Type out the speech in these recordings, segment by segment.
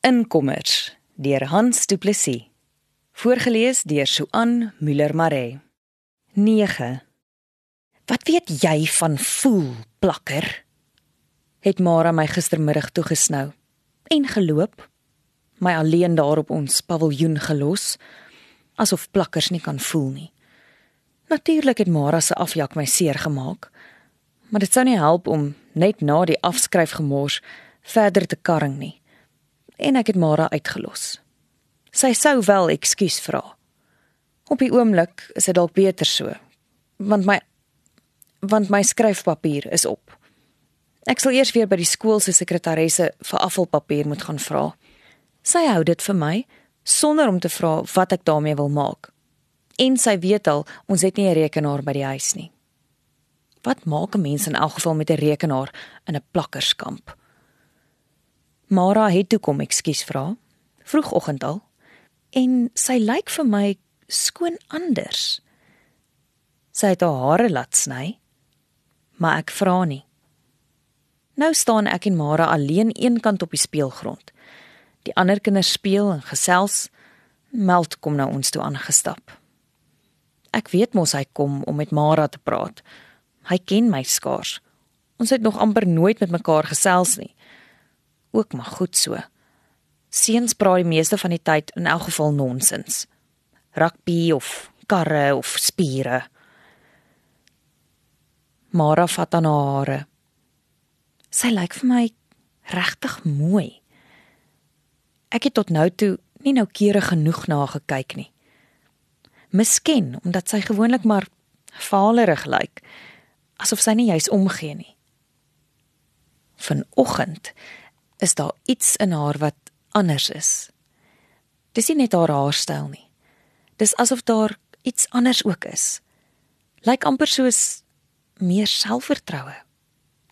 Inkommers deur Hans Du Plessis. Voorgeles deur Suan Müller Maree. 9. Wat weet jy van voel plakker? Het Mara my gistermiddag toegesnou en geloop, my alleen daar op ons paviljoen gelos, asof plakkers nie kan voel nie. Natuurlik het Mara se afjak my seer gemaak, maar dit sou nie help om net na die afskryf gemors verder te karring nie en ek het Mara uitgelos. Sy sou wel ekskuus vra. Op die oomblik is dit dalk beter so, want my want my skryfpapier is op. Ek sal eers weer by die skool se sekretaresse vir afvalpapier moet gaan vra. Sy hou dit vir my sonder om te vra wat ek daarmee wil maak. En sy weet al ons het nie 'n rekenaar by die huis nie. Wat maak 'n mens in elk geval met 'n rekenaar in 'n plakkerskamp? Mara het toe kom ekskuus vra. Vroegoggend al. En sy lyk vir my skoon anders. Sy het haar hare laat sny. Maar ek vra nie. Nou staan ek en Mara alleen eenkant op die speelgrond. Die ander kinders speel en gesels. Meld kom na ons toe aangestap. Ek weet mos hy kom om met Mara te praat. Hy ken my skaars. Ons het nog amper nooit met mekaar gesels nie ook maar goed so. Seuns praat die meeste van die tyd in elk geval nonsens. Rugby of karre of spiere. Mara vat aan haar hare. Sy lyk vir my regtig mooi. Ek het tot nou toe nie noukeurig genoeg na haar gekyk nie. Miskien omdat sy gewoonlik maar vaalerig lyk, asof sy nie juis omgee nie. Vanoggend is daar iets in haar wat anders is. Dis nie net haar haarstyl nie. Dis asof daar iets anders ook is. Lyk amper soos meer selfvertroue.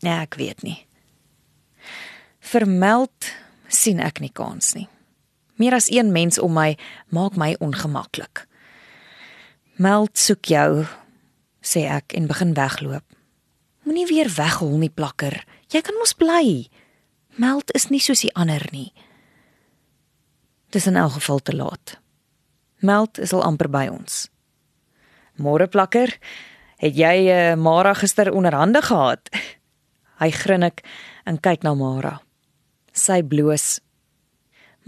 Nee, ek weet nie. Vermeld sien ek nie kans nie. Meer as een mens om my maak my ongemaklik. Meld soek jou, sê ek en begin wegloop. Moenie weer weghol nie, plakker. Jy kan mos bly. Meld is nie soos die ander nie. Dis in elk geval te laat. Meld is al amper by ons. Môre plakker, het jy uh, Mara gister onderhande gehad? Hy grinnik en kyk na Mara. Sy bloos.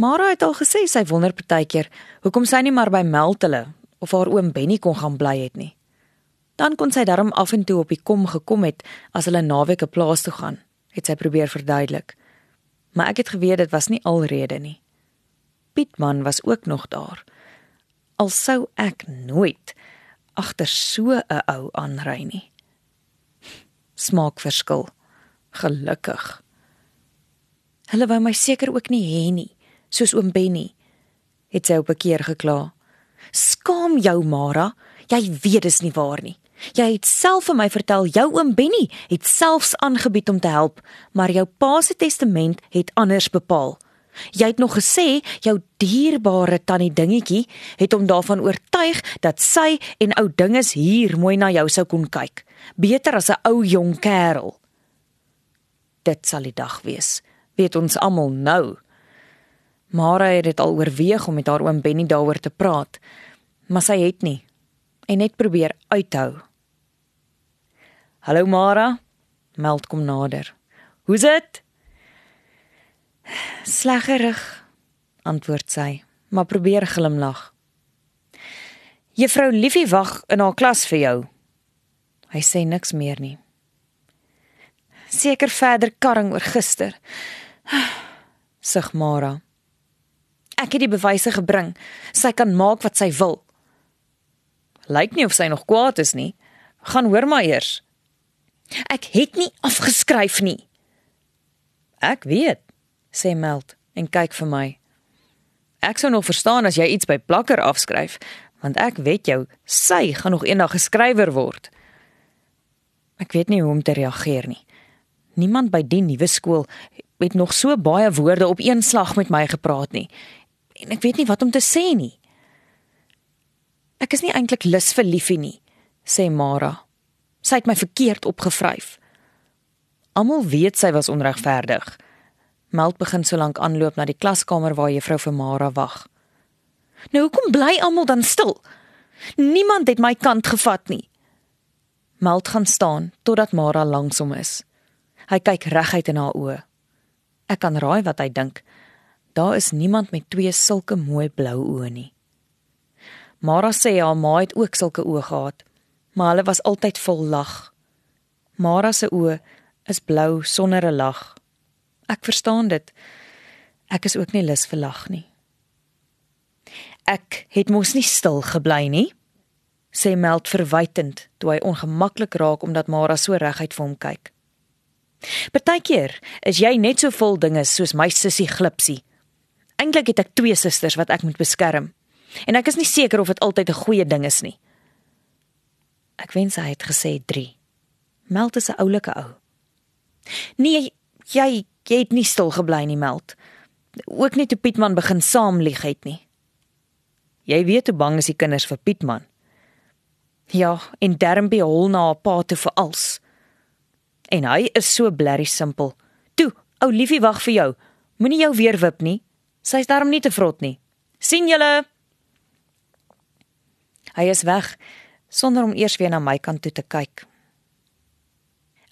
Mara het al gesê sy wonder partykeer hoekom sy nie maar by Meld hulle of haar oom Benny kon gaan bly het nie. Dan kon sy darm af en toe op die kom gekom het as hulle naweek 'n plaas toe gaan, het sy probeer verduidelik maar ek het geweet dit was nie alrede nie. Pietman was ook nog daar. Al sou ek nooit agter so 'n ou aanry nie. Smaak verskil. Gelukkig. Hulle wou my seker ook nie hê nie, soos oom Benny. Het sy op 'n keer gekla. Skaam jou, Mara. Jy weet dis nie waar nie. Jy het self vir my vertel jou oom Benny het selfs aangebied om te help, maar jou pa se testament het anders bepaal. Jy het nog gesê jou dierbare tannie dingetjie het hom daarvan oortuig dat sy en ou dinges hier mooi na jou sou kon kyk, beter as 'n ou jong kerel. Dit sal die dag wees, weet ons almal nou. Mara het dit al oorweeg om met haar oom Benny daaroor te praat, maar sy het nie en net probeer uithou. Hallo Mara, meld kom nader. Hoe's dit? Sleggerig, antwoord sy, maar probeer glimlag. Juffrou Liefie wag in haar klas vir jou. Hy sê niks meer nie. Seker verder karring oor gister. Sug Mara. Ek het die bewyse gebring. Sy kan maak wat sy wil. Lyk nie of sy nog kwaad is nie. Gaan hoor maar eers. Ek het nie afgeskryf nie. Ek weet, sê Meld en kyk vir my. Ek sou nog verstaan as jy iets by plakker afskryf, want ek weet jou, sy gaan nog eendag geskrywer word. Ek weet nie hoe om te reageer nie. Niemand by die nuwe skool het nog so baie woorde op een slag met my gepraat nie. En ek weet nie wat om te sê nie. Ek is nie eintlik lus vir liefie nie, sê Mara. Sy het my verkeerd opgevryf. Almal weet sy was onregverdig. Meld begin solank aanloop na die klaskamer waar juffrou Vermara wag. Nou hoekom bly almal dan stil? Niemand het my kant gevat nie. Meld gaan staan totdat Mara langs hom is. Hy kyk reguit in haar oë. Ek kan raai wat hy dink. Daar is niemand met twee sulke mooi blou oë nie. Mara sê haar ma het ook sulke oë gehad, maar hulle was altyd vol lag. Mara se oë is blou sonder 'n lag. Ek verstaan dit. Ek is ook nie lus vir lag nie. Ek het mos nie stil gebly nie, sê Meld verwytend toe hy ongemaklik raak omdat Mara so reguit vir hom kyk. Partykeer is jy net so vol dinge soos my sussie Glipsie. Eintlik het ek twee susters wat ek moet beskerm. En ek is nie seker of dit altyd 'n goeie ding is nie. Ek wens hy het gesê 3. Meld is 'n oulike ou. Nee, jy jy het nie stil gebly nie, Meld. Ook nie toe Pietman begin saam lieg het nie. Jy weet hoe bang is die kinders vir Pietman. Ja, en Dermbie hol na haar pa toe vir als. En hy is so blerry simpel. Toe, ou liefie wag vir jou. Moenie jou weer wip nie. Sy's daarom nie te vrot nie. sien julle? Hy is weg sonder om eers weer na my kant toe te kyk.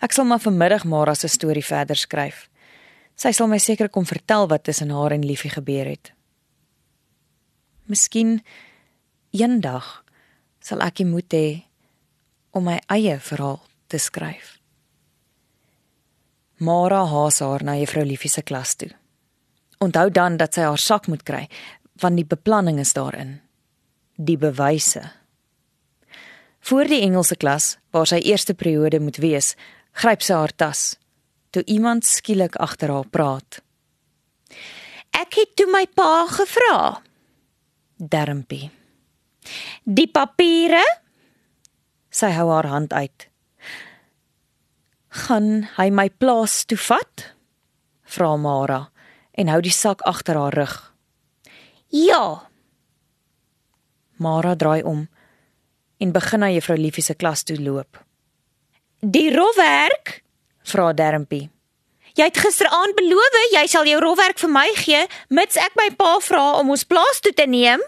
Ek sal maar vanmiddag Mara se storie verder skryf. Sy sal my seker kom vertel wat tussen haar en Liefie gebeur het. Miskien eendag sal ek moet hê om my eie verhaal te skryf. Mara haas haar na juffrou Liefie se klas toe. Onthou dan dat sy haar sak moet kry, want die beplanning is daarin. Die bewyse. Voor die Engelse klas, waar sy eerste periode moet wees, gryp sy haar tas toe iemand skielik agter haar praat. Ek het toe my pa gevra. Dermpie. Die papiere? Sy hou haar hand uit. Gaan hy my plaas toe vat? Vra Mara en hou die sak agter haar rug. Ja. Mara draai om en begin na juffrou Liefie se klas toe loop. Die rofwerk? vra Dermpie. Jy het gisteraand beloof jy sal jou rofwerk vir my gee, mits ek my pa vra om ons plaas toe te neem.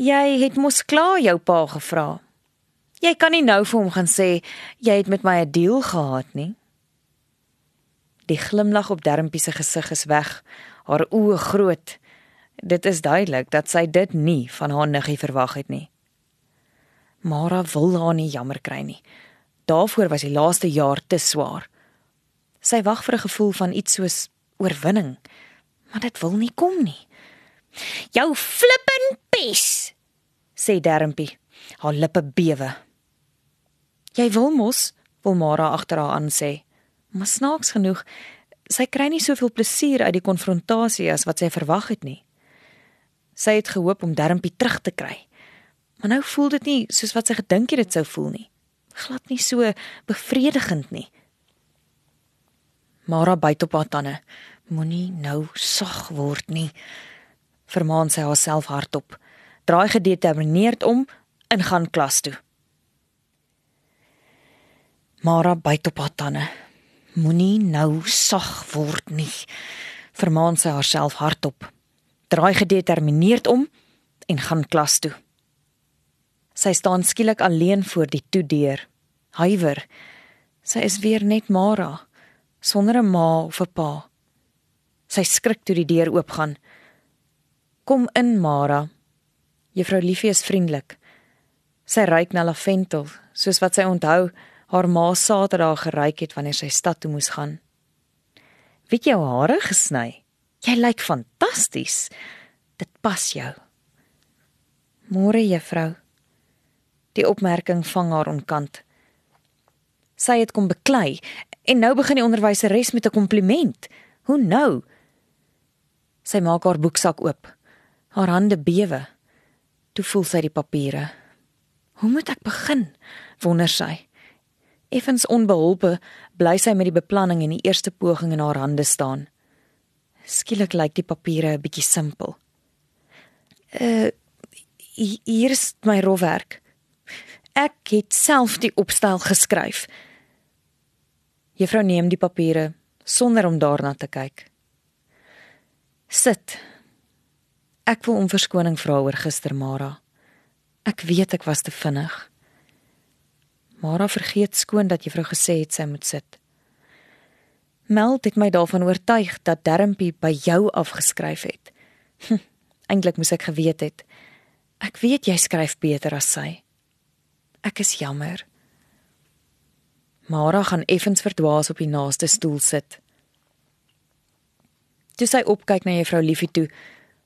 Jy het mos klaar jou pa gevra. Jy kan nie nou vir hom gaan sê jy het met my 'n deal gehad nie. Die glimlag op Dermpie se gesig is weg, haar oë groot. Dit is duidelik dat sy dit nie van haar niggie verwag het nie. Mara wil haar nie jammer kry nie. Daarvoor was die laaste jaar te swaar. Sy wag vir 'n gevoel van iets soos oorwinning, maar dit wil nie kom nie. Jou flippin pes, sê Dermpie, haar lippe bewe. Jy wil mos, wil Mara agter haar aan sê, maar snaaks genoeg, sy kry nie soveel plesier uit die konfrontasie as wat sy verwag het nie. Sy het gehoop om Dermpie terug te kry. Maar nou voel dit nie soos wat sy gedink het dit sou voel nie glad nie so bevredigend nie. Mara byt op haar tande. Moenie nou sag word nie. Vermaan sy haarself hardop. Draai gedetermineerd om en gaan klas toe. Mara byt op haar tande. Moenie nou sag word nie. Vermaan sy haarself hardop. Draai gedetermineerd om en gaan klas toe. Sy staan skielik alleen voor die toedeur. Huiwer. Sy is weer net Mara, sonder 'n ma of 'n pa. Sy skrik toe die deur oopgaan. Kom in, Mara. Juffrou Liefie is vriendelik. Sy ruik na lavendel, soos wat sy onthou haar ma Saterdag geruik het wanneer sy stad toe moes gaan. Wie het jou hare gesny? Jy lyk fantasties. Dit pas jou. Môre, juffrou. Die opmerking vang haar onkant. Sy het kom beklei en nou begin die onderwyseres met 'n kompliment. Hoe nou? Sy maak haar boeksak oop. Haar hande bewe. Toe voel sy die papiere. Hoe moet ek begin? wonder sy. Effens onbeholpe bly sy met die beplanning en die eerste poging in haar hande staan. Skielik lyk die papiere 'n bietjie simpel. Uh hier is my rofwerk. Ek het self die opstel geskryf. Juffrou neem die papiere, sonder om daarna te kyk. Sit. Ek wil om verskoning vra oor gister, Mara. Ek weet ek was te vinnig. Mara vergeet skoon dat juffrou gesê het sy moet sit. Meld het my daarvan oortuig dat Dermpie by jou afgeskryf het. Hm, Eintlik moes ek geweet het. Ek weet jy skryf beter as sy. Ek is jammer. Mara gaan effens verdwaas op die naaste stoel sit. Toe sy opkyk na juffrou Liefie toe,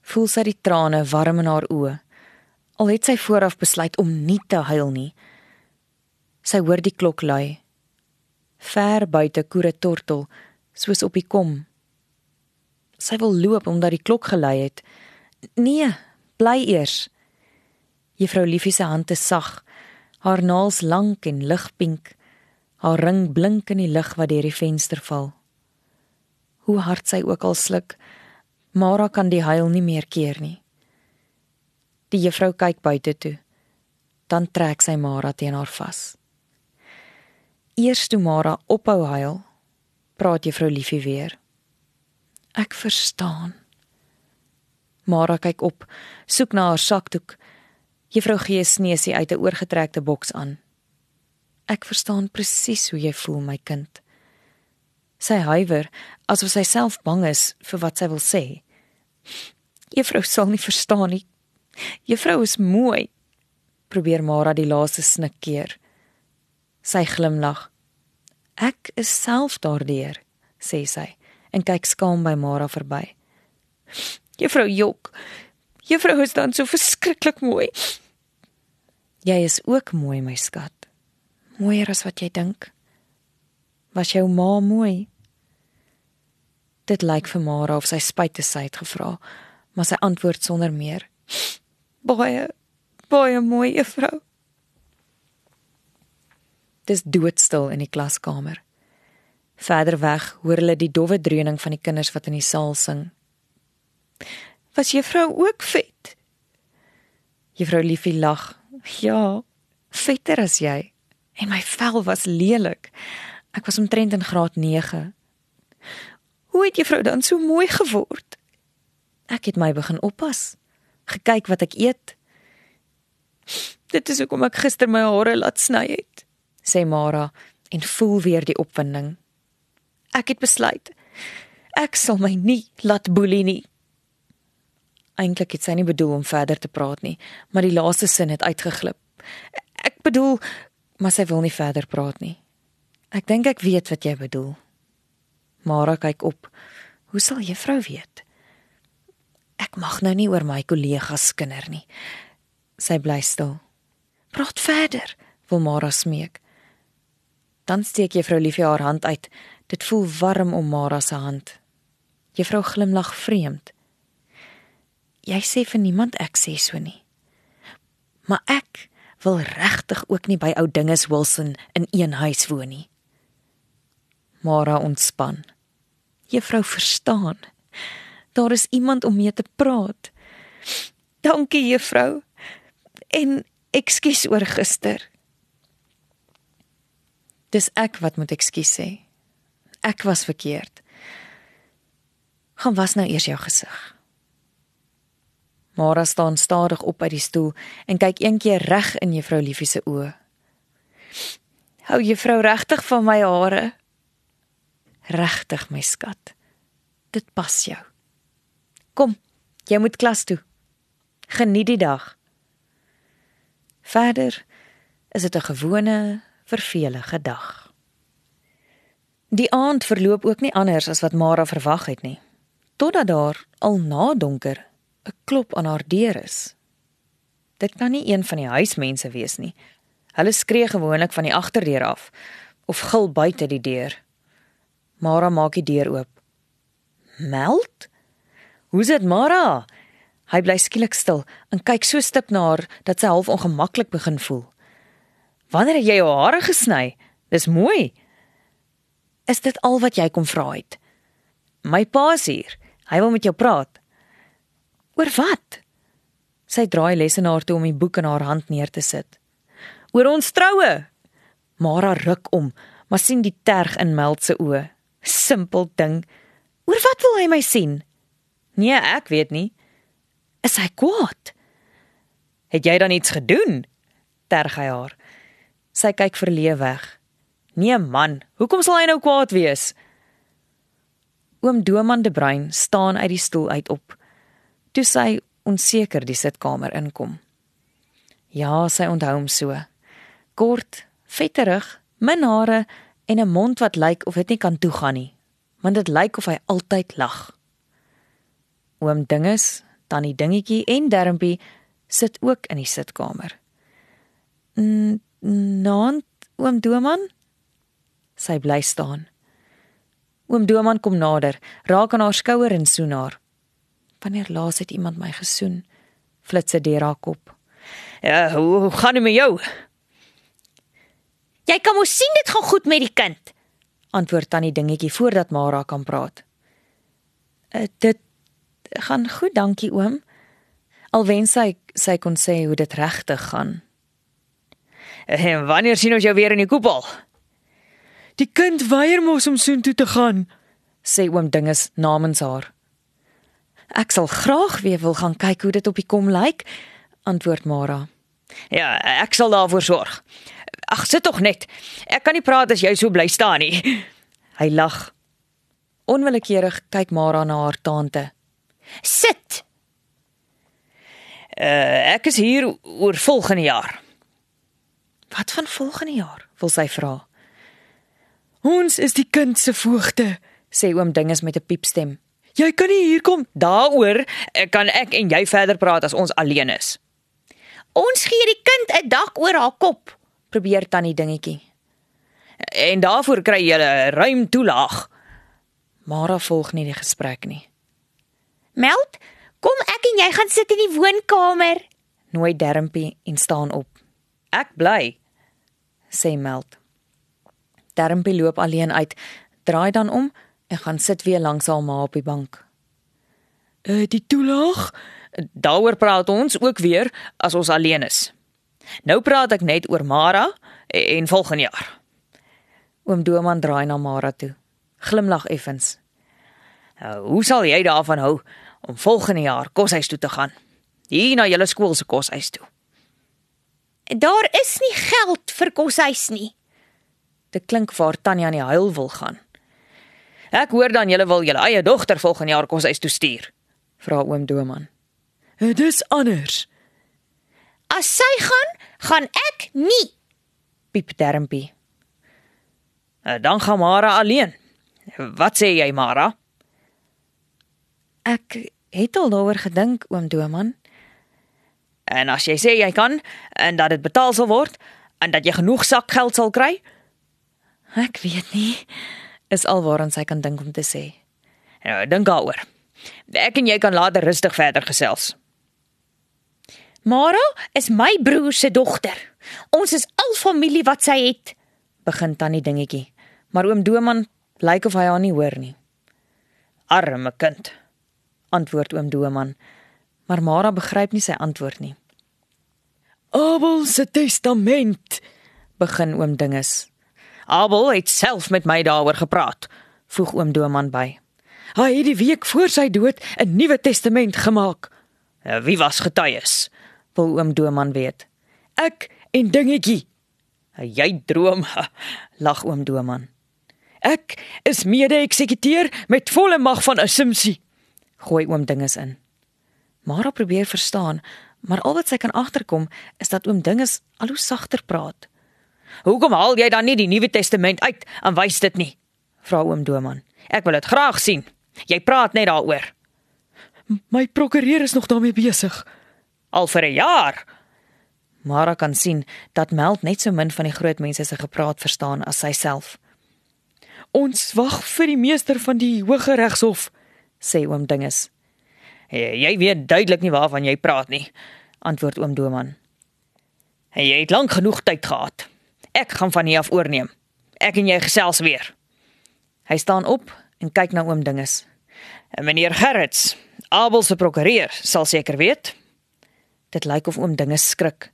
voel sy die trane warm in haar oë. Al het sy vooraf besluit om nie te huil nie. Sy hoor die klok lui. Ver buite koere tortel, soos op die kom. Sy wil loop omdat die klok gelui het. Nee, bly eers. Juffrou Liefie se hand is sag, haar naels lank en ligpink. Haar ring blink in die lig wat deur die venster val. Hoe hard sy ook al sluk, Mara kan die huil nie meer keer nie. Die juffrou kyk buite toe. Dan trek sy Mara teen haar vas. Eers toe Mara ophou huil, praat juffrou Liefie weer. Ek verstaan. Mara kyk op, soek na haar sakdoek. Juffrou gee 'n sneusie uit 'n oorgetrekte boks aan. Ek verstaan presies hoe jy voel, my kind. Sy huiwer asof sy self bang is vir wat sy wil sê. Juffrou sal nie verstaan nie. Juffrou is mooi. Probeer Mara die laaste snik keer. Sy glimlag. Ek is self daardeur, sê sy en kyk skaam by Mara verby. Juffrou Jok. Juffrou is dan so verskriklik mooi. Jy is ook mooi, my skat. Mooier as wat jy dink. Was jou ma mooi? Dit lyk vir Mara of sy spyt te sy het gevra, maar sy antwoord sonder meer. Baie baie mooi juffrou. Dis doodstil in die klaskamer. Verder weg hoor hulle die dowwe dreuning van die kinders wat in die saal sing. Was juffrou ook vet? Juffrou Liefie lag. Ja, vetter as jy. En my vel was lelik. Ek was omtrent in graad 9. Hoe het juffrou dan so mooi geword? Ek het my begin oppas. Gekyk wat ek eet. Dit is hoekom ek gister my hare laat sny het, sê Mara en voel weer die opwinding. Ek het besluit ek sal my nie laat boelie nie. Eintlik het sy nie bedoel om verder te praat nie, maar die laaste sin het uitgeglip. Ek bedoel, maar sy wil nie verder praat nie. Ek dink ek weet wat jy bedoel. Mara kyk op. Hoe sal juffrou weet? Ek mag nou nie oor my kollegas skinder nie. Sy bly stil. Praat verder, wil Mara smeek. Dan steek juffrou Liefie haar hand uit. Dit voel warm om Mara se hand. Juffrou glimlag vreemd. Jy sê vir niemand ek sê so nie. Maar ek wil regtig ook nie by ou dinges Wilson in een huis woon nie. Mara ontspan. Juffrou verstaan. Daar is iemand om mee te praat. Dankie juffrou. En ekskuus oor gister. Dis ek wat moet ekskuus sê. Ek was verkeerd. Gaan was nou eers jou gesig. Mara staan stadig op uit die stoel en kyk een keer reg in juffrou Liefie se oë. Hou juffrou regtig van my hare? Regtig my skat. Dit pas jou. Kom, jy moet klas toe. Geniet die dag. Verder is dit 'n gewone, vervelige dag. Die aand verloop ook nie anders as wat Mara verwag het nie. Totdat daar al na donker 'n klop aan haar deur is. Dit kan nie een van die huismense wees nie. Hulle skree gewoonlik van die agterdeur af of gil buite die deur. Mara maak die deur oop. Meld? Hoe's dit, Mara? Hy bly skielik stil en kyk so stip na haar dat sy half ongemaklik begin voel. Wanneer het jy jou hare gesny? Dis mooi. Is dit al wat jy kom vra het? My pa's hier. Hy wil met jou praat. Oor wat? Sy draai lesenaar toe om die boek in haar hand neer te sit. Oor ons troue. Mara ruk om, maar sien die terg in Meld se oë. Simpel ding. Oor wat wil hy my sien? Nee, ek weet nie. Is hy kwaad? Het jy dan iets gedoen? Terg hy haar. Sy kyk verleë weg. Nee man, hoekom sal hy nou kwaad wees? Oom Doman de Bruin staan uit die stoel uit op. Toe sy onseker die sitkamer inkom. Ja, sy onthou hom so. Kort, vetterig, min hare en 'n mond wat lyk of dit nie kan toegaan nie, want dit lyk of hy altyd lag. Oom Dinges, tannie Dingetjie en Dermpie sit ook in die sitkamer. "Naand, oom Doman?" Sy bly staan. Oom Doman kom nader, raak aan haar skouer en soen haar. "Wanneer laas het iemand my gesoen?" flits sy deur haar kop. "Ja, hoe, hoe gaan dit met jou?" "Jy kan mos sien dit gaan goed met die kind," antwoord tannie Dingetjie voordat Mara kan praat. Uh, "Dit gaan goed, dankie oom." Alwen sy sy kon sê hoe dit regtig gaan. "En wanneer sien ons jou weer in die koepel?" Die kind weier mos om soontoe te gaan, sê oom Dinges namens haar. Ek sal graag weer wil gaan kyk hoe dit op die kom lyk, antwoord Mara. Ja, ek sal daarvoor sorg. Ag, sit tog net. Ek kan nie praat as jy so bly staan nie. Hy lag. Onwillekeurig kyk Mara na haar tante. Sit. Uh, ek is hier oor volgende jaar. Wat van volgende jaar? wil sy vra. Ons is die kind se voogte, sê oom Dinges met 'n piepstem. Jy kan nie hier kom daaroor kan ek en jy verder praat as ons alleen is. Ons gee die kind 'n dak oor haar kop, probeer tannie dingetjie. En daarvoor kry jy 'n ruim toelaag. Mara volg nie die gesprek nie. Meld, kom ek en jy gaan sit in die woonkamer. Nooi Dermpie en staan op. Ek bly, sê Meld. Dermpie loop alleen uit, draai dan om en gaan sit weer langs haar ma op die bank. "Uh, die toelaag? Daaroor praat ons ook weer as ons alleen is. Nou praat ek net oor Mara en volgende jaar." Oom Doman draai na Mara toe. Glimlag effens. Nou, "Hoe sal jy daarvan hou om volgende jaar koshuis toe te gaan? Hier na julle skool se koshuis toe." Daar is nie geld vir koshuis nie. Dit klink vir Tanya aan die huil wil gaan. Ek hoor dan julle wil julle eie dogter volgende jaar kos huis toe stuur. Vra oom Doman. Dit is anders. As sy gaan, gaan ek nie. Piep Dermpie. Eh, dan gaan Mara alleen. Wat sê jy, Mara? Ek het al daaroor gedink, oom Doman. En as jy sê jy kan en dat dit betaal sal word en dat jy genoeg sakgeld sal kry, Ek weet nie is alwaaraan sy kan dink om te sê. Ja, dink daaroor. Ek en jy kan later rustig verder gesels. Mara is my broer se dogter. Ons is al familie wat sy het, begin tannie dingetjie. Maar oom Doman lyk of hy haar nie hoor nie. Arme kind, antwoord oom Doman. Maar Mara begryp nie sy antwoord nie. Abel se testament, begin oom Dinges. Abel het self met my daaroor gepraat, voeg oom Doman by. Hy het die week voor sy dood 'n nuwe testament gemaak. Wie was getuies? Wil oom Doman weet. Ek en dingetjie. Jy droom, lag oom Doman. Ek is mede-eksekuteur met volle mag van assumpsie, gooi oom Dinges in. Mara probeer verstaan, maar al wat sy kan agterkom is dat oom Dinges al hoe sagter praat. Hoekom haal jy dan nie die Nuwe Testament uit en wys dit nie? Vra oom Doman. Ek wil dit graag sien. Jy praat net daaroor. My prokureur is nog daarmee besig. Al vir 'n jaar. Mara kan sien dat Meld net so min van die groot mense se gepraat verstaan as sy self. Ons wag vir die meester van die Hoge Regshof, sê oom Dinges. Jy, jy weet duidelik nie waarvan jy praat nie, antwoord oom Doman. Jy het lank genoeg tyd gehad. Ek gaan van hier af oorneem. Ek en jy gesels weer. Hy staan op en kyk na oom Dinges. En meneer Gerrits, Abel se prokureur, sal seker weet. Dit lyk of oom Dinges skrik.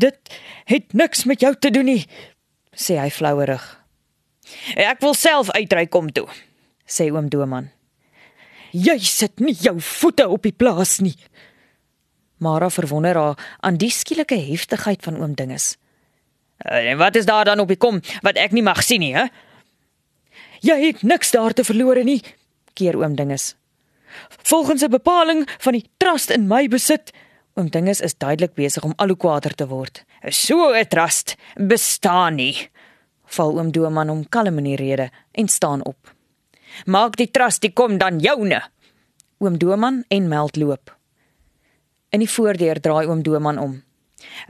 Dit het niks met jou te doen nie, sê hy flouerig. Ek wil self uitry kom toe, sê oom Doman. Jy sit nie jou voete op die plaas nie. Mara verwonder haar aan die skielike heftigheid van oom Dinges. En wat is daar dan op die kom wat ek nie mag sien nie, hè? Jy het niks daar te verlore nie. Keer oom Dinges. Volgens 'n bepaling van die trust in my besit, Oom Dinges is duidelik besig om al hoe kwaader te word. So 'n trust bestaan nie. Val oom Doman hom kalm in die rede en staan op. Maak die trust die kom dan joune. Oom Doman en Meld loop. In die voordeur draai oom Doman om.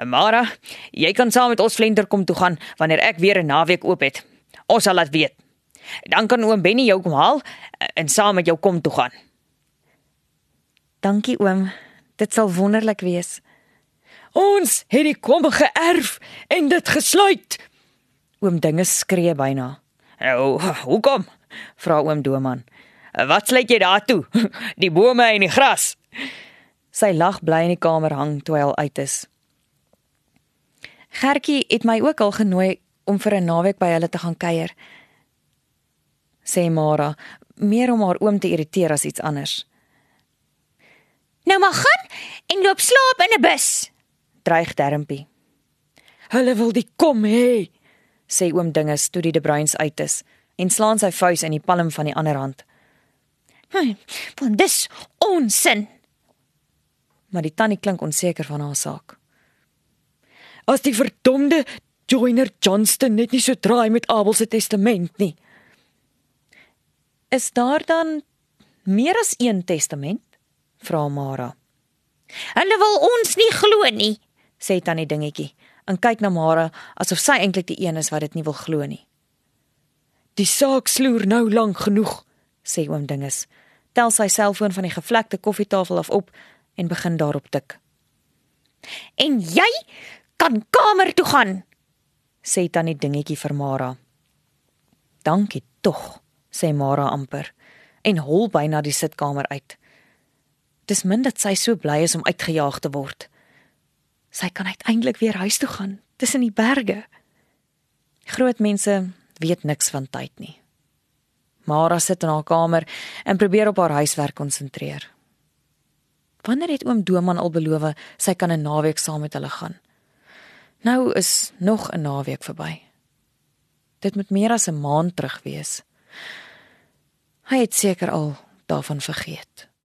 Mara, jy kan saam met ons Vlenter kom toe gaan wanneer ek weer 'n naweek oop het. Ons sal laat weet. Dan kan oom Benny jou kom haal en saam met jou kom toe gaan. Dankie oom. Dit sal wonderlik wees. ons het die kom geërf en dit gesluit. Oom Dinges skree byna. Nou, hoekom? Vra oom Doman. Wat sluit jy daartoe? Die bome en die gras. Sy lag bly in die kamer hang toe hy al uit is. Gertjie het my ook al genooi om vir 'n naweek by hulle te gaan kuier. Sê Mara, meer om haar oom te irriteer as iets anders. Nou maar gaan en loop slaap in 'n bus. Dreig Dermpie. Hulle wil die kom hê. Sê oom Dinges toe die De Bruins uit is en slaan sy vuis in die palm van die ander hand. Hm, want dis onsin. Maar die tannie klink onseker van haar saak. As die verdomde Joiner Johnston net nie so draai met Abel se testament nie. Is daar dan meer as een testament? Vra Mara. Hulle wil ons nie glo nie. Sê tannie dingetjie en kyk na Mara asof sy eintlik die een is wat dit nie wil glo nie. Die saak sloer nou lank genoeg. Sê oom Dinges. Tel sy selfoon van die gevlekte koffietafel af op en begin daarop tik. En jy kan kamer toe gaan. Sê tannie dingetjie vir Mara. Dankie tog, sê Mara amper en hol byna die sitkamer uit. Dis min dat sy so bly is om uitgejaag te word. Sy kan uiteindelik weer huis toe gaan tussen die berge. Groot mense weet niks van tyd nie. Mara sit in haar kamer en probeer op haar huiswerk konsentreer. Wanneer het oom Doman al beloof sy kan 'n naweek saam met hulle gaan? Nou is nog 'n naweek verby. Dit moet meer as 'n maand terug wees. Hy het seker al daarvan vergeet.